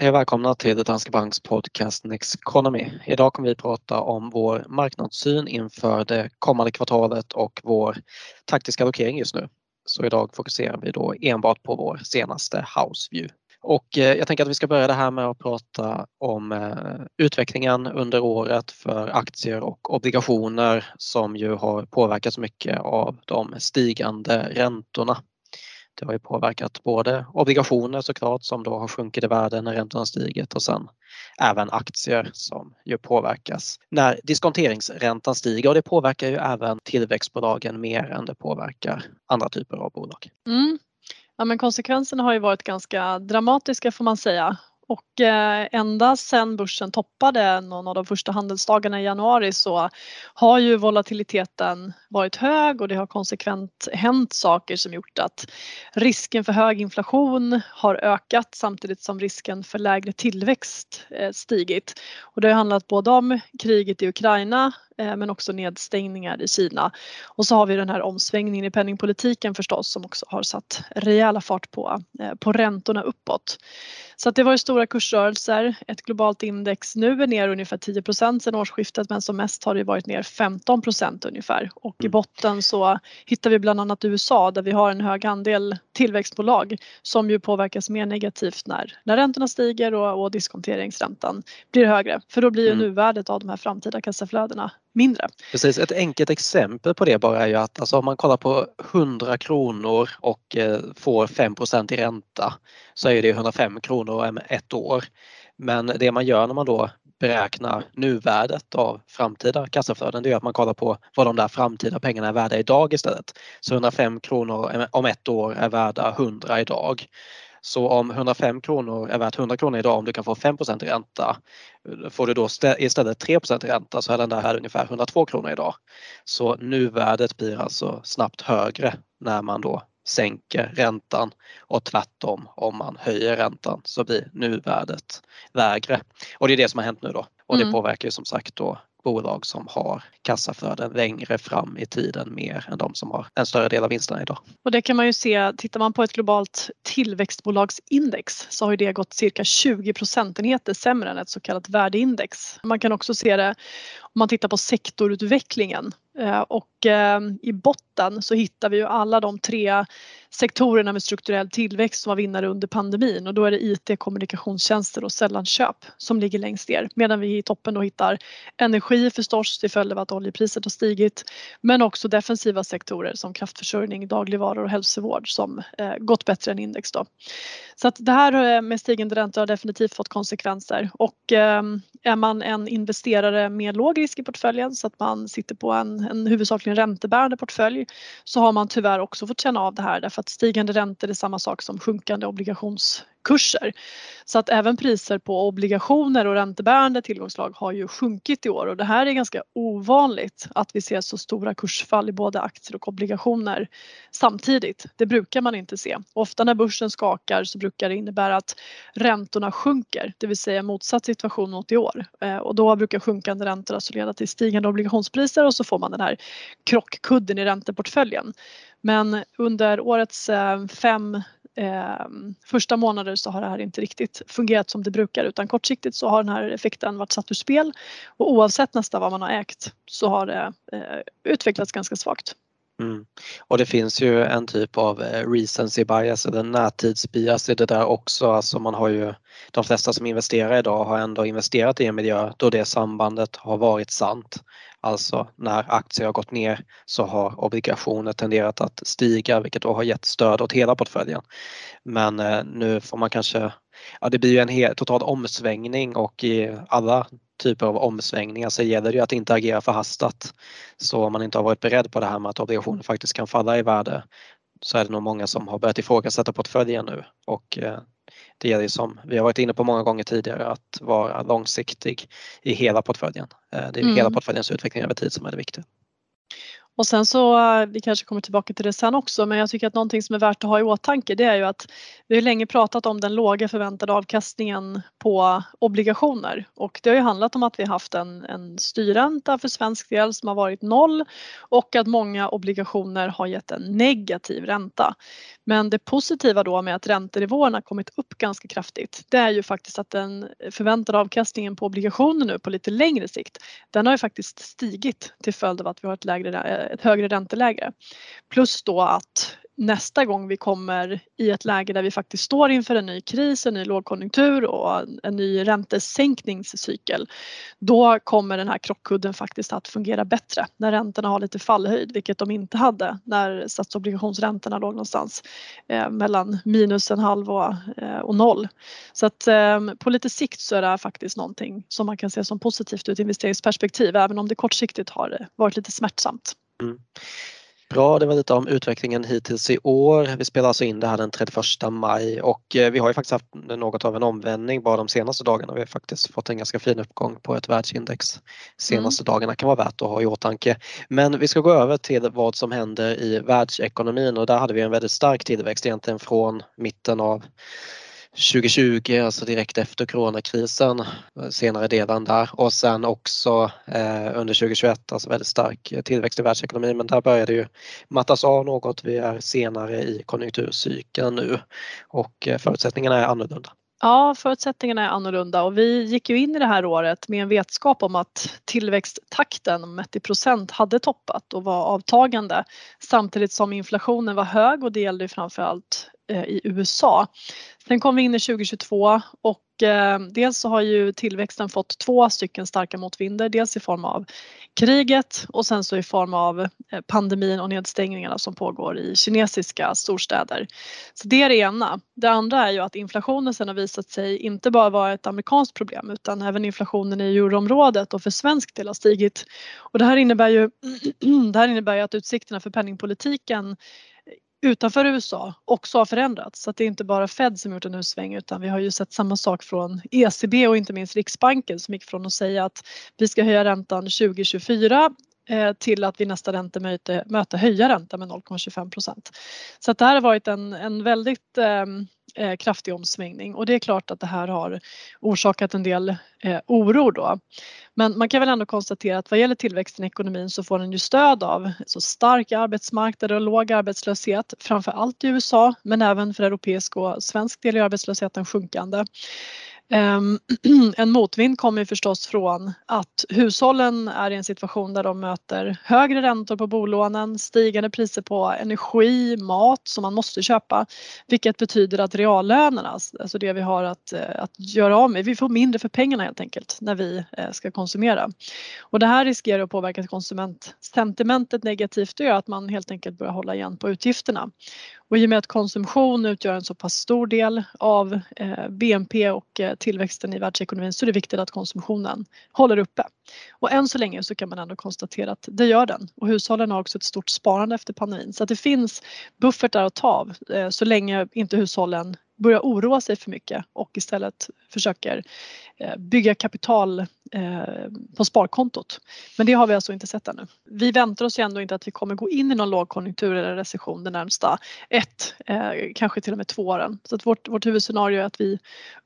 Hej och välkomna till Danske Banks podcast Next Economy. Idag kommer vi prata om vår marknadssyn inför det kommande kvartalet och vår taktiska allokering just nu. Så idag fokuserar vi då enbart på vår senaste house view. Och eh, jag tänker att vi ska börja det här med att prata om eh, utvecklingen under året för aktier och obligationer som ju har påverkats mycket av de stigande räntorna. Det har ju påverkat både obligationer såklart som då har sjunkit i värde när räntorna stigit och sen även aktier som ju påverkas när diskonteringsräntan stiger och det påverkar ju även tillväxtbolagen mer än det påverkar andra typer av bolag. Mm. Ja, men konsekvenserna har ju varit ganska dramatiska får man säga och eh, ända sedan börsen toppade någon av de första handelsdagarna i januari så har ju volatiliteten varit hög och det har konsekvent hänt saker som gjort att risken för hög inflation har ökat samtidigt som risken för lägre tillväxt eh, stigit. Och det har handlat både om kriget i Ukraina men också nedstängningar i Kina. Och så har vi den här omsvängningen i penningpolitiken förstås som också har satt rejäla fart på, eh, på räntorna uppåt. Så att det var ju stora kursrörelser. Ett globalt index nu är ner ungefär 10% sedan årsskiftet men som mest har det varit ner 15% ungefär och i mm. botten så hittar vi bland annat USA där vi har en hög andel tillväxtbolag som ju påverkas mer negativt när, när räntorna stiger och, och diskonteringsräntan blir högre för då blir ju mm. nuvärdet av de här framtida kassaflödena mindre. Precis, ett enkelt exempel på det bara är ju att alltså, om man kollar på 100 kronor och eh, får 5% i ränta så är det 105 kronor om ett år. Men det man gör när man då beräknar nuvärdet av framtida kassaflöden det är att man kollar på vad de där framtida pengarna är värda idag istället. Så 105 kronor om ett år är värda 100 idag. Så om 105 kronor är värt 100 kronor idag om du kan få 5 i ränta får du då istället 3 i ränta så är den där här ungefär 102 kronor idag. Så nuvärdet blir alltså snabbt högre när man då sänker räntan och tvärtom om man höjer räntan så blir nuvärdet lägre. Och det är det som har hänt nu då och det mm. påverkar ju som sagt då bolag som har kassaflöden längre fram i tiden mer än de som har en större del av vinsterna idag. Och det kan man ju se, tittar man på ett globalt tillväxtbolagsindex så har det gått cirka 20 procentenheter sämre än ett så kallat värdeindex. Man kan också se det om man tittar på sektorutvecklingen eh, och eh, i botten så hittar vi ju alla de tre sektorerna med strukturell tillväxt som var vinnare under pandemin. Och då är det IT, kommunikationstjänster och sällanköp som ligger längst ner. Medan vi i toppen då hittar energi förstås till följd av att oljepriset har stigit. Men också defensiva sektorer som kraftförsörjning, dagligvaror och hälsovård som eh, gått bättre än index då. Så att det här eh, med stigande räntor har definitivt fått konsekvenser. Och ehm, är man en investerare med låg risk i portföljen så att man sitter på en, en huvudsakligen räntebärande portfölj så har man tyvärr också fått känna av det här. För att stigande räntor är samma sak som sjunkande obligationskurser. Så att även priser på obligationer och räntebärande tillgångslag har ju sjunkit i år och det här är ganska ovanligt att vi ser så stora kursfall i både aktier och obligationer samtidigt. Det brukar man inte se. Ofta när börsen skakar så brukar det innebära att räntorna sjunker, det vill säga motsatt situation mot i år. Eh, och då brukar sjunkande räntor alltså leda till stigande obligationspriser och så får man den här krockkudden i ränteportföljen. Men under årets eh, fem eh, första månader så har det här inte riktigt fungerat som det brukar utan kortsiktigt så har den här effekten varit satt ur spel och oavsett nästan vad man har ägt så har det eh, utvecklats ganska svagt. Mm. Och det finns ju en typ av eh, recency bias eller närtidsbias i det där också. Alltså man har ju, de flesta som investerar idag har ändå investerat i en miljö då det sambandet har varit sant. Alltså när aktier har gått ner så har obligationer tenderat att stiga vilket då har gett stöd åt hela portföljen. Men eh, nu får man kanske, ja det blir ju en hel, total omsvängning och i alla typer av omsvängningar så gäller det att inte agera förhastat. Så om man inte har varit beredd på det här med att obligationer faktiskt kan falla i värde så är det nog många som har börjat ifrågasätta portföljen nu och eh, det gäller som vi har varit inne på många gånger tidigare att vara långsiktig i hela portföljen. Eh, det är mm. hela portföljens utveckling över tid som är det viktiga. Och sen så, eh, vi kanske kommer tillbaka till det sen också, men jag tycker att någonting som är värt att ha i åtanke det är ju att vi har länge pratat om den låga förväntade avkastningen på obligationer och det har ju handlat om att vi haft en, en styrränta för svensk del som har varit noll och att många obligationer har gett en negativ ränta. Men det positiva då med att räntenivåerna kommit upp ganska kraftigt det är ju faktiskt att den förväntade avkastningen på obligationer nu på lite längre sikt den har ju faktiskt stigit till följd av att vi har ett, lägre, eh, ett högre ränteläge. Plus då att nästa gång vi kommer i ett läge där vi faktiskt står inför en ny kris, en ny lågkonjunktur och en ny räntesänkningscykel. Då kommer den här krockkudden faktiskt att fungera bättre när räntorna har lite fallhöjd, vilket de inte hade när statsobligationsräntorna låg någonstans eh, mellan minus en halv och, eh, och noll. Så att eh, på lite sikt så är det här faktiskt någonting som man kan se som positivt ur ett investeringsperspektiv, även om det kortsiktigt har varit lite smärtsamt. Mm. Bra, det var lite om utvecklingen hittills i år. Vi spelar alltså in det här den 31 maj och eh, vi har ju faktiskt haft något av en omvändning bara de senaste dagarna. Vi har faktiskt fått en ganska fin uppgång på ett världsindex senaste mm. dagarna kan vara värt att ha i åtanke. Men vi ska gå över till vad som händer i världsekonomin och där hade vi en väldigt stark tillväxt egentligen från mitten av 2020, alltså direkt efter coronakrisen, senare delen där. Och sen också eh, under 2021, alltså väldigt stark tillväxt i världsekonomin. Men där börjar det ju mattas av något. Vi är senare i konjunkturcykeln nu. Och eh, förutsättningarna är annorlunda. Ja, förutsättningarna är annorlunda. Och vi gick ju in i det här året med en vetskap om att tillväxttakten mätt i procent hade toppat och var avtagande. Samtidigt som inflationen var hög och det gällde framförallt Eh, i USA. Sen kom vi in i 2022 och eh, dels så har ju tillväxten fått två stycken starka motvinder. Dels i form av kriget och sen så i form av eh, pandemin och nedstängningarna som pågår i kinesiska storstäder. Så det är det ena. Det andra är ju att inflationen sen har visat sig inte bara vara ett amerikanskt problem utan även inflationen i euroområdet och för svensk del har stigit. Och det här innebär ju, det här innebär ju att utsikterna för penningpolitiken utanför USA också har förändrats. Så att det är inte bara Fed som gjort en U-sväng utan vi har ju sett samma sak från ECB och inte minst Riksbanken som gick från att säga att vi ska höja räntan 2024 Eh, till att vid nästa räntemöte möte höja räntan med 0,25 procent. Så att det här har varit en, en väldigt ehm, eh, kraftig omsvängning och det är klart att det här har orsakat en del eh, oro då. Men man kan väl ändå konstatera att vad gäller tillväxten i ekonomin så får den ju stöd av så stark arbetsmarknad och låg arbetslöshet, framför allt i USA men även för europeisk och svensk del är arbetslösheten sjunkande. Ehm, en motvind kommer förstås från att hushållen är i en situation där de möter högre räntor på bolånen, stigande priser på energi, mat som man måste köpa, vilket betyder att reallönerna, alltså det vi har att, eh, att göra av med, vi får mindre för pengarna helt enkelt när vi eh, ska konsumera. Och det här riskerar att påverka konsumentsentimentet negativt och gör att man helt enkelt börjar hålla igen på utgifterna. Och i och med att konsumtion utgör en så pass stor del av eh, BNP och eh, tillväxten i världsekonomin så är det viktigt att konsumtionen håller uppe. Och än så länge så kan man ändå konstatera att det gör den och hushållen har också ett stort sparande efter pandemin så att det finns buffertar att ta av eh, så länge inte hushållen börjar oroa sig för mycket och istället försöker bygga kapital Eh, på sparkontot. Men det har vi alltså inte sett ännu. Vi väntar oss ju ändå inte att vi kommer gå in i någon lågkonjunktur eller recession de närmsta ett, eh, kanske till och med två åren. Så att vårt, vårt huvudscenario är att vi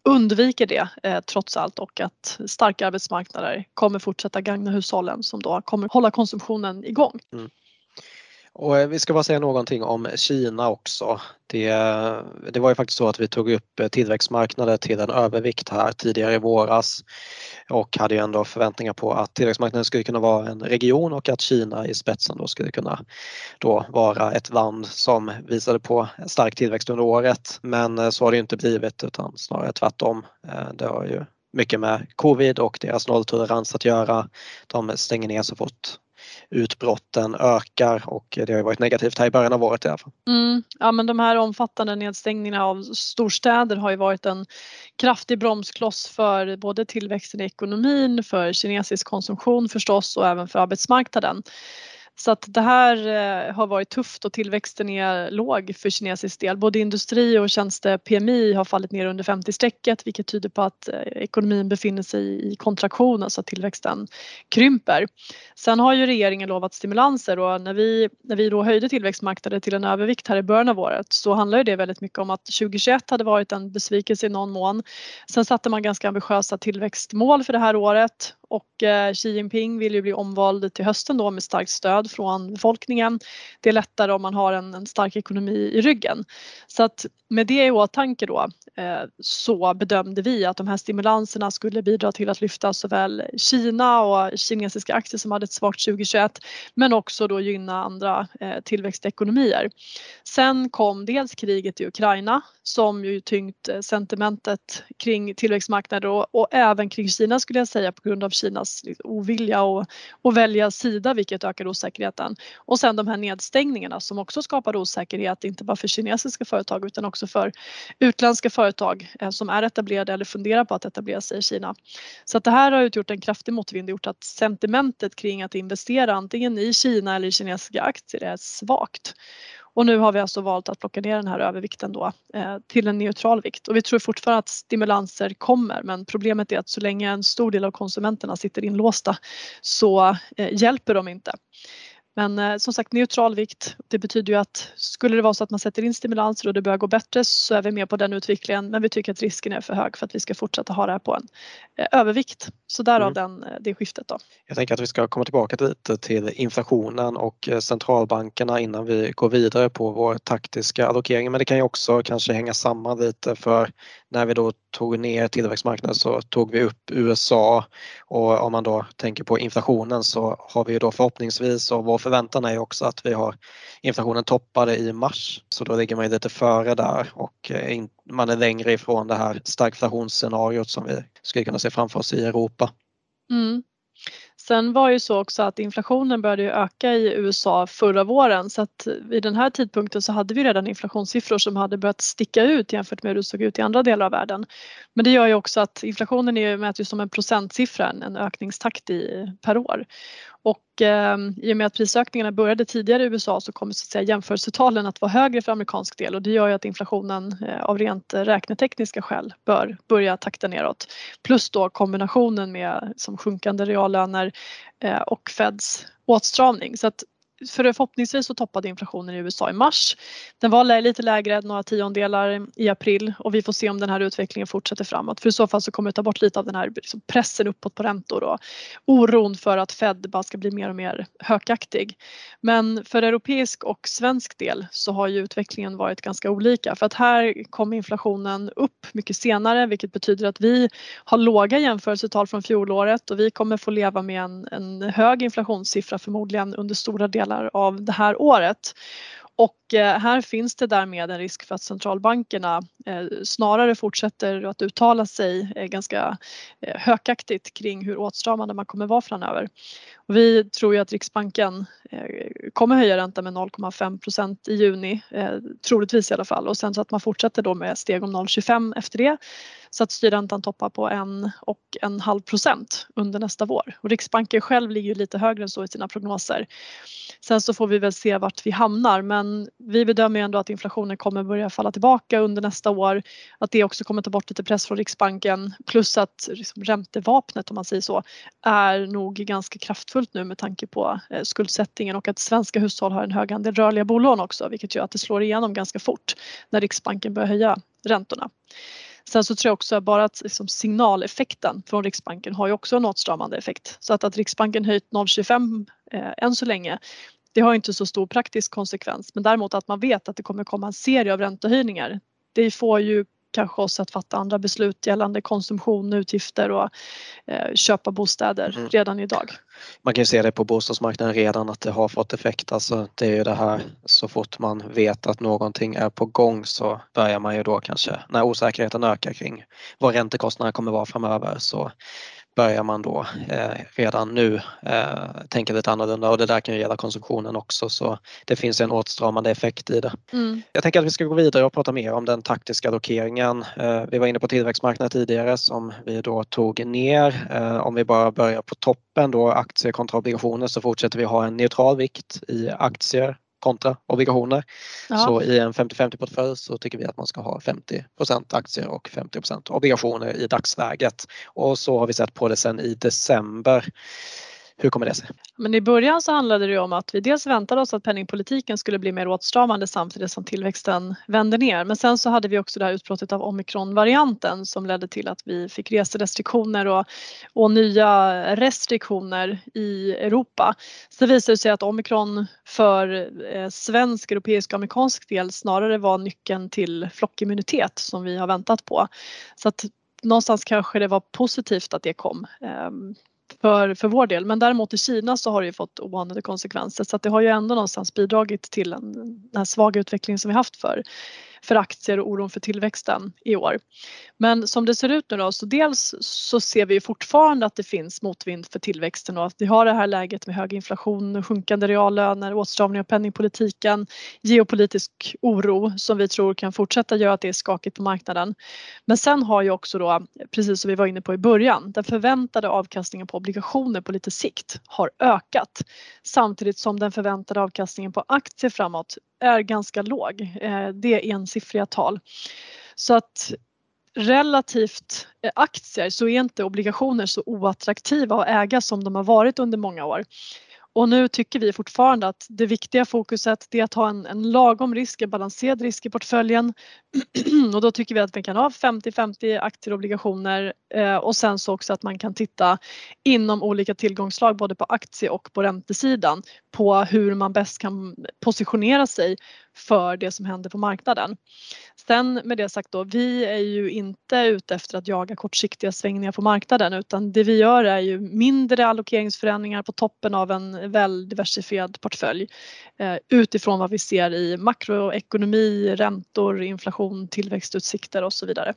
undviker det eh, trots allt och att starka arbetsmarknader kommer fortsätta gagna hushållen som då kommer hålla konsumtionen igång. Mm. Och eh, vi ska bara säga någonting om Kina också. Det, det var ju faktiskt så att vi tog upp eh, tillväxtmarknader till en övervikt här tidigare i våras och hade ju ändå förväntningar på att tillväxtmarknaden skulle kunna vara en region och att Kina i spetsen då skulle kunna då vara ett land som visade på stark tillväxt under året. Men eh, så har det inte blivit utan snarare tvärtom. Det har ju mycket med covid och deras nolltolerans att göra. De stänger ner så fort utbrotten ökar och det har varit negativt här i början av året i alla fall. Mm, ja men de här omfattande nedstängningarna av storstäder har ju varit en kraftig bromskloss för både tillväxten i ekonomin, för kinesisk konsumtion förstås och även för arbetsmarknaden. Så att det här eh, har varit tufft och tillväxten är låg för kinesisk del. Både industri och tjänste-PMI har fallit ner under 50-strecket vilket tyder på att eh, ekonomin befinner sig i kontraktion, alltså att tillväxten krymper. Sen har ju regeringen lovat stimulanser och när vi, när vi då höjde tillväxtmarknader till en övervikt här i början av året så handlar det väldigt mycket om att 2021 hade varit en besvikelse i någon mån. Sen satte man ganska ambitiösa tillväxtmål för det här året och eh, Xi Jinping vill ju bli omvald till hösten då med starkt stöd från befolkningen. Det är lättare om man har en, en stark ekonomi i ryggen. Så att med det i åtanke då eh, så bedömde vi att de här stimulanserna skulle bidra till att lyfta såväl Kina och kinesiska aktier som hade ett svagt 2021 men också då gynna andra eh, tillväxtekonomier. Sen kom dels kriget i Ukraina som ju tyngt eh, sentimentet kring tillväxtmarknader och, och även kring Kina skulle jag säga på grund av Kinas liksom ovilja att, att välja sida vilket ökar osäkerheten. Och sen de här nedstängningarna som också skapar osäkerhet inte bara för kinesiska företag utan också för utländska företag eh, som är etablerade eller funderar på att etablera sig i Kina. Så att det här har utgjort en kraftig motvind, och gjort att sentimentet kring att investera antingen i Kina eller i kinesiska aktier är svagt. Och nu har vi alltså valt att plocka ner den här övervikten då eh, till en neutral vikt och vi tror fortfarande att stimulanser kommer men problemet är att så länge en stor del av konsumenterna sitter inlåsta så eh, hjälper de inte. Men eh, som sagt neutral vikt, det betyder ju att skulle det vara så att man sätter in stimulanser och det börjar gå bättre så är vi med på den utvecklingen men vi tycker att risken är för hög för att vi ska fortsätta ha det här på en eh, övervikt. Så därav mm. den, eh, det skiftet då. Jag tänker att vi ska komma tillbaka lite till inflationen och centralbankerna innan vi går vidare på vår taktiska allokering men det kan ju också kanske hänga samman lite för när vi då tog ner tillväxtmarknaden så tog vi upp USA och om man då tänker på inflationen så har vi ju då förhoppningsvis och vår förväntan är ju också att vi har inflationen toppade i mars så då ligger man ju lite före där och eh, man är längre ifrån det här stagflationsscenariot som vi skulle kunna se framför oss i Europa. Mm. Sen var ju så också att inflationen började öka i USA förra våren så att vid den här tidpunkten så hade vi redan inflationssiffror som hade börjat sticka ut jämfört med hur det såg ut i andra delar av världen. Men det gör ju också att inflationen är mäts ju som en procentsiffra, en ökningstakt i, per år. Och eh, i och med att prisökningarna började tidigare i USA så kommer så att säga, jämförelsetalen att vara högre för amerikansk del och det gör ju att inflationen eh, av rent räknetekniska skäl bör börja takta neråt. Plus då kombinationen med som sjunkande reallöner eh, och Feds åtstramning. Så att för förhoppningsvis så toppade inflationen i USA i mars. Den var lite lägre, några tiondelar i april och vi får se om den här utvecklingen fortsätter framåt. För i så fall så kommer det ta bort lite av den här liksom pressen uppåt på räntor och oron för att Fed bara ska bli mer och mer hökaktig. Men för europeisk och svensk del så har ju utvecklingen varit ganska olika för att här kom inflationen upp mycket senare vilket betyder att vi har låga jämförelsetal från fjolåret och vi kommer få leva med en, en hög inflationssiffra förmodligen under stora delar delar av det här året. Och Eh, här finns det därmed en risk för att centralbankerna eh, snarare fortsätter att uttala sig eh, ganska hökaktigt kring hur åtstramande man kommer vara framöver. Och vi tror ju att Riksbanken kommer höja räntan med 0,5 procent i juni, troligtvis i alla fall och sen så att man fortsätter då med steg om 0,25 efter det så att styrräntan toppar på en och en halv procent under nästa vår. Och Riksbanken själv ligger ju lite högre än så i sina prognoser. Sen så får vi väl se vart vi hamnar men vi bedömer ändå att inflationen kommer börja falla tillbaka under nästa år. Att det också kommer ta bort lite press från Riksbanken plus att liksom räntevapnet om man säger så är nog ganska kraftfullt nu med tanke på eh, skuldsättningen och att svenska hushåll har en hög andel rörliga bolån också vilket gör att det slår igenom ganska fort när Riksbanken börjar höja räntorna. Sen så tror jag också bara att liksom signaleffekten från Riksbanken har ju också en åtstramande effekt. Så att, att Riksbanken höjt 0,25 eh, än så länge det har inte så stor praktisk konsekvens men däremot att man vet att det kommer komma en serie av räntehöjningar. Det får ju kanske oss att fatta andra beslut gällande konsumtion, utgifter och eh, köpa bostäder mm. redan idag. Man kan ju se det på bostadsmarknaden redan att det har fått effekt. Alltså det är ju det här så fort man vet att någonting är på gång så börjar man ju då kanske när osäkerheten ökar kring vad räntekostnaderna kommer vara framöver så börjar man då eh, redan nu eh, tänka lite annorlunda och det där kan ju gälla konsumtionen också så det finns en åtstramande effekt i det. Mm. Jag tänker att vi ska gå vidare och prata mer om den taktiska allokeringen. Eh, vi var inne på tillväxtmarknaden tidigare som vi då tog ner. Eh, om vi bara börjar på toppen då aktier kontra obligationer så fortsätter vi ha en neutral vikt i aktier kontra obligationer. Ja. Så i en 50-50 portfölj så tycker vi att man ska ha 50% aktier och 50% obligationer i dagsläget. Och så har vi sett på det sedan i december. Hur kommer det sig? Men i början så handlade det om att vi dels väntade oss att penningpolitiken skulle bli mer åtstramande samtidigt som tillväxten vände ner. Men sen så hade vi också det här utbrottet av omikronvarianten som ledde till att vi fick reserestriktioner och, och nya restriktioner i Europa. Så det visade sig att omikron för eh, svensk, europeisk och amerikansk del snarare var nyckeln till flockimmunitet som vi har väntat på. Så att någonstans kanske det var positivt att det kom. Ehm, för, för vår del. Men däremot i Kina så har det ju fått oanade konsekvenser så att det har ju ändå någonstans bidragit till en, den här svaga utvecklingen som vi haft för för aktier och oron för tillväxten i år. Men som det ser ut nu då så dels så ser vi fortfarande att det finns motvind för tillväxten och att vi har det här läget med hög inflation, sjunkande reallöner, åtstramning av penningpolitiken, geopolitisk oro som vi tror kan fortsätta göra att det är skakigt på marknaden. Men sen har ju också då, precis som vi var inne på i början, den förväntade avkastningen på obligationer på lite sikt har ökat samtidigt som den förväntade avkastningen på aktier framåt är ganska låg. Eh, det är ensiffriga tal. Så att relativt eh, aktier så är inte obligationer så oattraktiva att äga som de har varit under många år. Och nu tycker vi fortfarande att det viktiga fokuset är att ha en, en lagom risk, en balanserad risk i portföljen. och då tycker vi att vi kan ha 50-50 aktier och obligationer eh, och sen så också att man kan titta inom olika tillgångslag både på aktie och på räntesidan på hur man bäst kan positionera sig för det som händer på marknaden. Sen med det sagt då, vi är ju inte ute efter att jaga kortsiktiga svängningar på marknaden utan det vi gör är ju mindre allokeringsförändringar på toppen av en väl diversifierad portfölj eh, utifrån vad vi ser i makroekonomi, räntor, inflation, tillväxtutsikter och så vidare.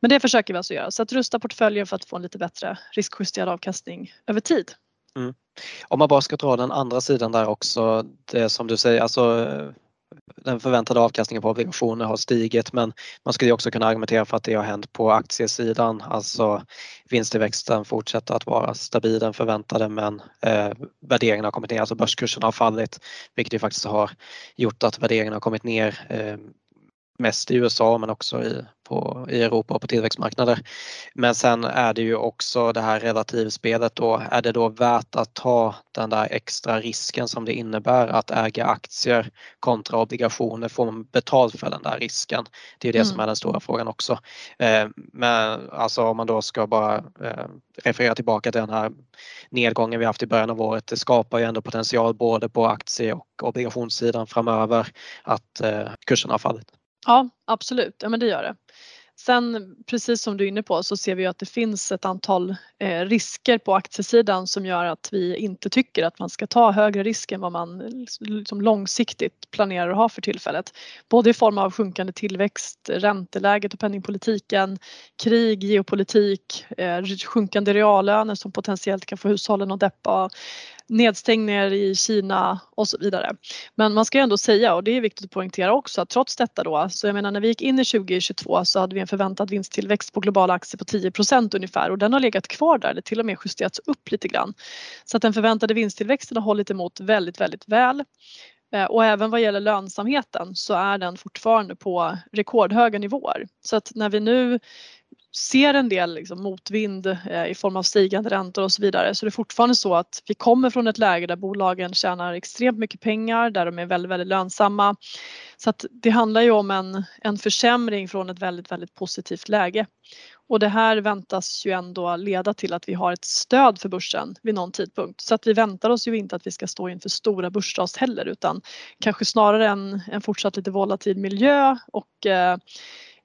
Men det försöker vi alltså göra, så att rusta portföljen för att få en lite bättre riskjusterad avkastning över tid. Mm. Om man bara ska dra den andra sidan där också, det som du säger, alltså den förväntade avkastningen på obligationer har stigit men man skulle också kunna argumentera för att det har hänt på aktiesidan. Alltså vinsttillväxten fortsätter att vara stabil den förväntade men eh, värderingen har kommit ner, alltså börskursen har fallit vilket ju faktiskt har gjort att värderingen har kommit ner eh, mest i USA men också i, på, i Europa och på tillväxtmarknader. Men sen är det ju också det här relativspelet då. Är det då värt att ta den där extra risken som det innebär att äga aktier kontra obligationer? Får man betalt för den där risken? Det är det mm. som är den stora frågan också. Eh, men alltså om man då ska bara eh, referera tillbaka till den här nedgången vi haft i början av året. Det skapar ju ändå potential både på aktie och obligationssidan framöver att eh, kurserna har fallit. Ja absolut, ja men det gör det. Sen precis som du är inne på så ser vi att det finns ett antal eh, risker på aktiesidan som gör att vi inte tycker att man ska ta högre risk än vad man liksom långsiktigt planerar att ha för tillfället. Både i form av sjunkande tillväxt, ränteläget och penningpolitiken, krig, geopolitik, eh, sjunkande reallöner som potentiellt kan få hushållen att deppa nedstängningar i Kina och så vidare. Men man ska ändå säga och det är viktigt att poängtera också att trots detta då så jag menar när vi gick in i 2022 så hade vi en förväntad vinsttillväxt på globala aktier på 10% ungefär och den har legat kvar där eller till och med justerats upp lite grann. Så att den förväntade vinsttillväxten har hållit emot väldigt, väldigt väl. Eh, och även vad gäller lönsamheten så är den fortfarande på rekordhöga nivåer. Så att när vi nu ser en del liksom motvind eh, i form av stigande räntor och så vidare så det är fortfarande så att vi kommer från ett läge där bolagen tjänar extremt mycket pengar, där de är väldigt, väldigt lönsamma. Så att det handlar ju om en, en försämring från ett väldigt, väldigt positivt läge. Och det här väntas ju ändå leda till att vi har ett stöd för börsen vid någon tidpunkt. Så att vi väntar oss ju inte att vi ska stå inför stora börsras heller utan kanske snarare en, en fortsatt lite volatil miljö och eh,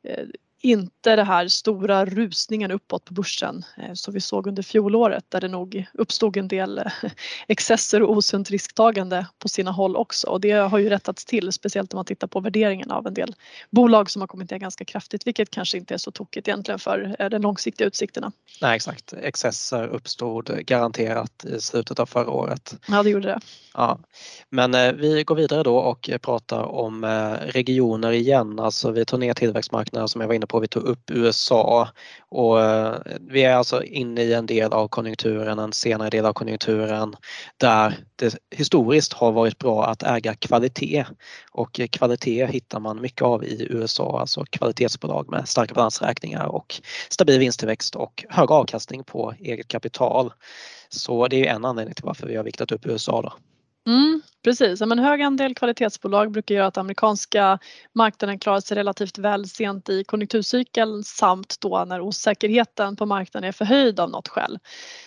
eh inte det här stora rusningen uppåt på börsen eh, som vi såg under fjolåret där det nog uppstod en del eh, excesser och osunt risktagande på sina håll också och det har ju rättats till speciellt om man tittar på värderingen av en del bolag som har kommit ner ganska kraftigt vilket kanske inte är så tokigt egentligen för eh, de långsiktiga utsikterna. Nej exakt, excesser uppstod garanterat i slutet av förra året. Ja det gjorde det. Ja. Men vi går vidare då och pratar om regioner igen, alltså vi tar ner tillväxtmarknader som jag var inne på, vi tog upp USA och eh, vi är alltså inne i en del av konjunkturen, en senare del av konjunkturen där det historiskt har varit bra att äga kvalitet och kvalitet hittar man mycket av i USA, alltså kvalitetsbolag med starka balansräkningar och stabil vinsttillväxt och hög avkastning på eget kapital. Så det är en anledning till varför vi har viktat upp USA. Då. Mm, precis, en hög andel kvalitetsbolag brukar göra att amerikanska marknaden klarar sig relativt väl sent i konjunkturcykeln samt då när osäkerheten på marknaden är förhöjd av något skäl.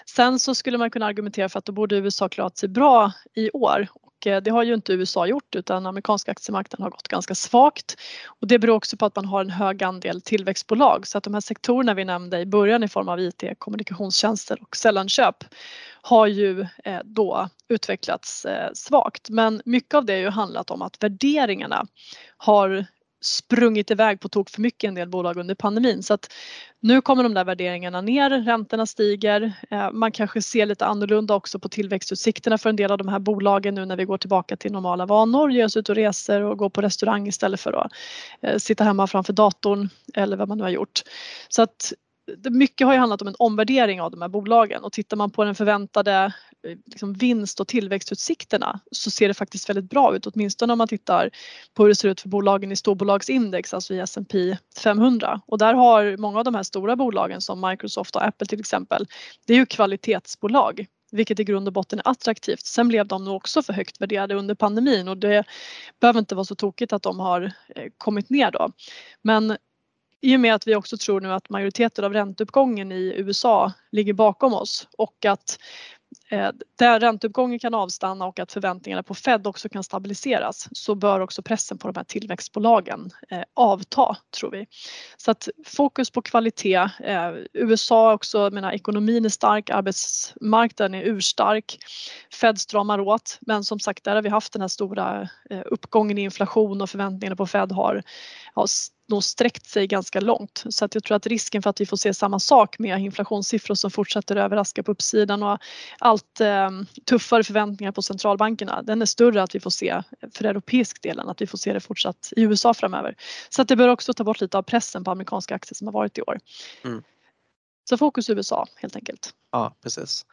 Sen så skulle man kunna argumentera för att då borde USA klarat sig bra i år. Och eh, det har ju inte USA gjort utan amerikanska aktiemarknaden har gått ganska svagt. Och det beror också på att man har en hög andel tillväxtbolag. Så att de här sektorerna vi nämnde i början i form av IT, kommunikationstjänster och sällanköp har ju eh, då utvecklats eh, svagt. Men mycket av det har ju handlat om att värderingarna har sprungit iväg på tok för mycket en del bolag under pandemin så att nu kommer de där värderingarna ner, räntorna stiger, eh, man kanske ser lite annorlunda också på tillväxtutsikterna för en del av de här bolagen nu när vi går tillbaka till normala vanor, ger oss ut och reser och går på restaurang istället för att eh, sitta hemma framför datorn eller vad man nu har gjort. Så att mycket har ju handlat om en omvärdering av de här bolagen och tittar man på den förväntade eh, liksom vinst och tillväxtutsikterna så ser det faktiskt väldigt bra ut åtminstone om man tittar på hur det ser ut för bolagen i storbolagsindex, alltså i S&P 500 och där har många av de här stora bolagen som Microsoft och Apple till exempel, det är ju kvalitetsbolag vilket i grund och botten är attraktivt. Sen blev de nog också för högt värderade under pandemin och det behöver inte vara så tokigt att de har eh, kommit ner då. Men i och med att vi också tror nu att majoriteten av ränteuppgången i USA ligger bakom oss och att Eh, där ränteuppgången kan avstanna och att förväntningarna på Fed också kan stabiliseras så bör också pressen på de här tillväxtbolagen eh, avta tror vi. Så att fokus på kvalitet. Eh, USA också, menar, ekonomin är stark, arbetsmarknaden är urstark. Fed stramar åt men som sagt där har vi haft den här stora uppgången i inflation och förväntningarna på Fed har, har nog sträckt sig ganska långt så att jag tror att risken för att vi får se samma sak med inflationssiffror som fortsätter överraska på uppsidan och allt eh, tuffare förväntningar på centralbankerna den är större att vi får se för europeisk delen att vi får se det fortsatt i USA framöver. Så att det bör också ta bort lite av pressen på amerikanska aktier som har varit i år. Mm. Så fokus USA helt enkelt. Ja precis.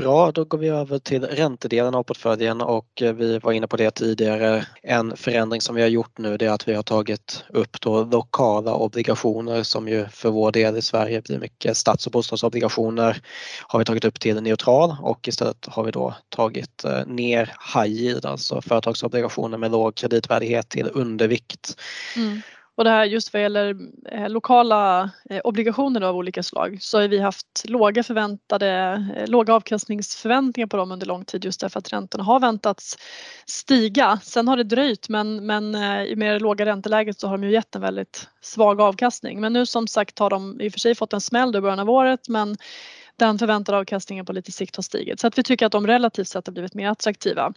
Bra, då går vi över till räntedelen av portföljen och eh, vi var inne på det tidigare. En förändring som vi har gjort nu är att vi har tagit upp då lokala obligationer som ju för vår del i Sverige blir mycket stats och bostadsobligationer. Har vi tagit upp till neutral och istället har vi då tagit eh, ner high yield, alltså företagsobligationer med låg kreditvärdighet till undervikt. Mm. Och det här just vad gäller eh, lokala eh, obligationer av olika slag så har vi haft låga förväntade, eh, låga avkastningsförväntningar på dem under lång tid just därför att räntorna har väntats stiga. Sen har det dröjt men, men eh, i med det låga ränteläget så har de ju gett en väldigt svag avkastning. Men nu som sagt har de i och för sig fått en smäll i början av året men den förväntade avkastningen på lite sikt har stigit så att vi tycker att de relativt sett har blivit mer attraktiva.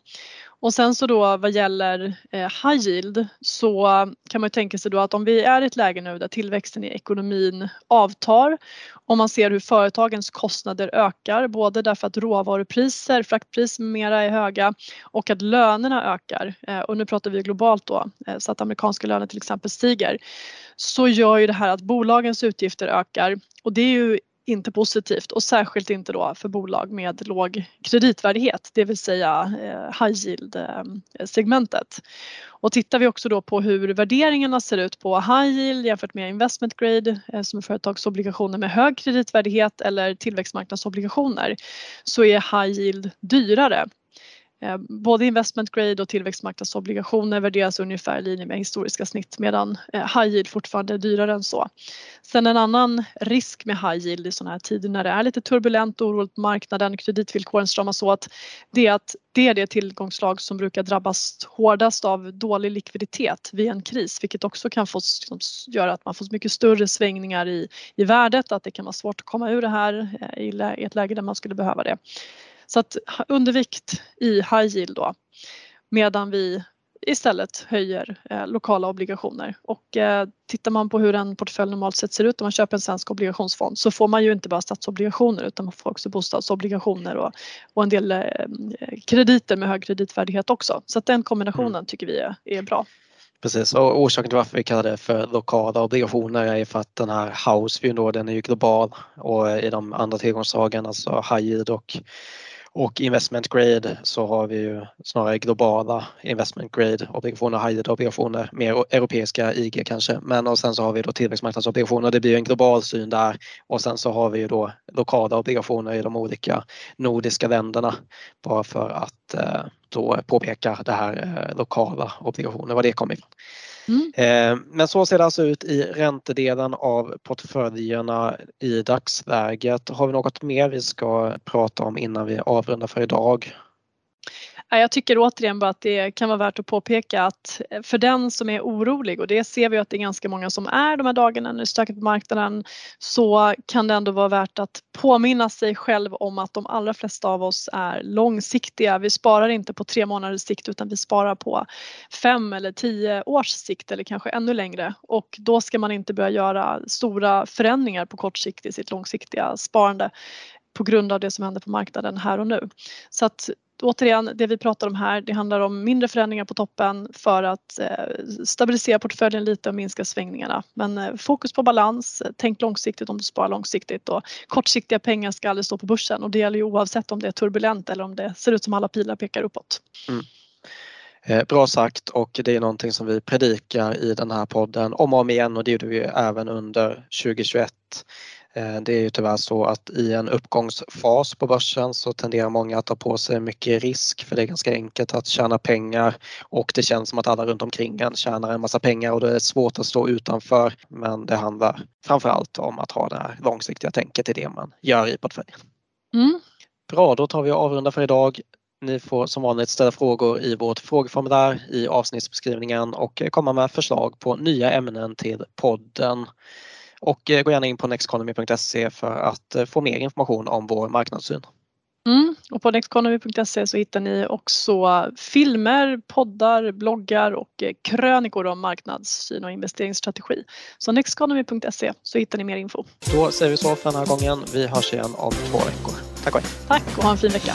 Och sen så då vad gäller eh, high yield så kan man ju tänka sig då att om vi är i ett läge nu där tillväxten i ekonomin avtar och man ser hur företagens kostnader ökar både därför att råvarupriser, fraktpriser med mera är höga och att lönerna ökar eh, och nu pratar vi globalt då eh, så att amerikanska löner till exempel stiger så gör ju det här att bolagens utgifter ökar och det är ju inte positivt och särskilt inte då för bolag med låg kreditvärdighet, det vill säga eh, high yield eh, segmentet. Och tittar vi också då på hur värderingarna ser ut på high yield jämfört med investment grade eh, som är företagsobligationer med hög kreditvärdighet eller tillväxtmarknadsobligationer så är high yield dyrare Eh, både investment grade och tillväxtmarknadsobligationer värderas ungefär i linje med historiska snitt medan eh, high yield fortfarande är dyrare än så. Sen en annan risk med high yield i sådana här tider när det är lite turbulent och oroligt på marknaden, kreditvillkoren stramas åt, det är att det är det tillgångslag som brukar drabbas hårdast av dålig likviditet vid en kris vilket också kan få, liksom, göra att man får mycket större svängningar i, i värdet, att det kan vara svårt att komma ur det här eh, i ett läge där man skulle behöva det. Så att undervikt i high yield då medan vi istället höjer eh, lokala obligationer. Och eh, tittar man på hur en portfölj normalt sett ser ut om man köper en svensk obligationsfond så får man ju inte bara statsobligationer utan man får också bostadsobligationer och, och en del eh, krediter med hög kreditvärdighet också. Så att den kombinationen mm. tycker vi är, är bra. Precis och orsaken till varför vi kallar det för lokala obligationer är för att den här Houseview då den är ju global och i de andra tillgångsslagen alltså high yield och och investment grade så har vi ju snarare globala investment grade obligationer, high yield obligationer, mer europeiska IG kanske. Men och sen så har vi då tillväxtmarknadsobligationer, det blir en global syn där. Och sen så har vi ju då lokala obligationer i de olika nordiska länderna bara för att eh, då påpeka det här eh, lokala obligationer, var det kommer ifrån. Mm. Eh, men så ser det alltså ut i räntedelen av portföljerna i dagsläget. Har vi något mer vi ska prata om innan vi avrundar för idag? Jag tycker återigen bara att det kan vara värt att påpeka att eh, för den som är orolig och det ser vi att det är ganska många som är de här dagarna när det är stökigt på marknaden så kan det ändå vara värt att påminna sig själv om att de allra flesta av oss är långsiktiga. Vi sparar inte på tre månaders sikt utan vi sparar på fem eller tio års sikt eller kanske ännu längre och då ska man inte börja göra stora förändringar på kort sikt i sitt långsiktiga sparande på grund av det som händer på marknaden här och nu. Så att återigen, det vi pratar om här, det handlar om mindre förändringar på toppen för att eh, stabilisera portföljen lite och minska svängningarna. Men eh, fokus på balans, tänk långsiktigt om du sparar långsiktigt och kortsiktiga pengar ska aldrig stå på börsen och det gäller ju oavsett om det är turbulent eller om det ser ut som alla pilar pekar uppåt. Mm. Eh, bra sagt och det är någonting som vi predikar i den här podden om och om igen och det gjorde vi även under 2021. Eh, det är ju tyvärr så att i en uppgångsfas på börsen så tenderar många att ta på sig mycket risk för det är ganska enkelt att tjäna pengar och det känns som att alla runt omkring en tjänar en massa pengar och då är det svårt att stå utanför. Men det handlar framförallt om att ha det här långsiktiga tänket i det man gör i portföljen. Mm. Bra, då tar vi och avrundar för idag. Ni får som vanligt ställa frågor i vårt frågeformulär i avsnittsbeskrivningen och komma med förslag på nya ämnen till podden. Och eh, gå gärna in på nexteconomy.se för att eh, få mer information om vår marknadssyn. Mm. Och på nexteconomy.se så hittar ni också filmer, poddar, bloggar och eh, krönikor om marknadssyn och investeringsstrategi. Så nexteconomy.se så hittar ni mer info. Då säger vi så för den här gången. Vi hörs igen om två veckor. Tack och hej. Tack och ha en fin vecka.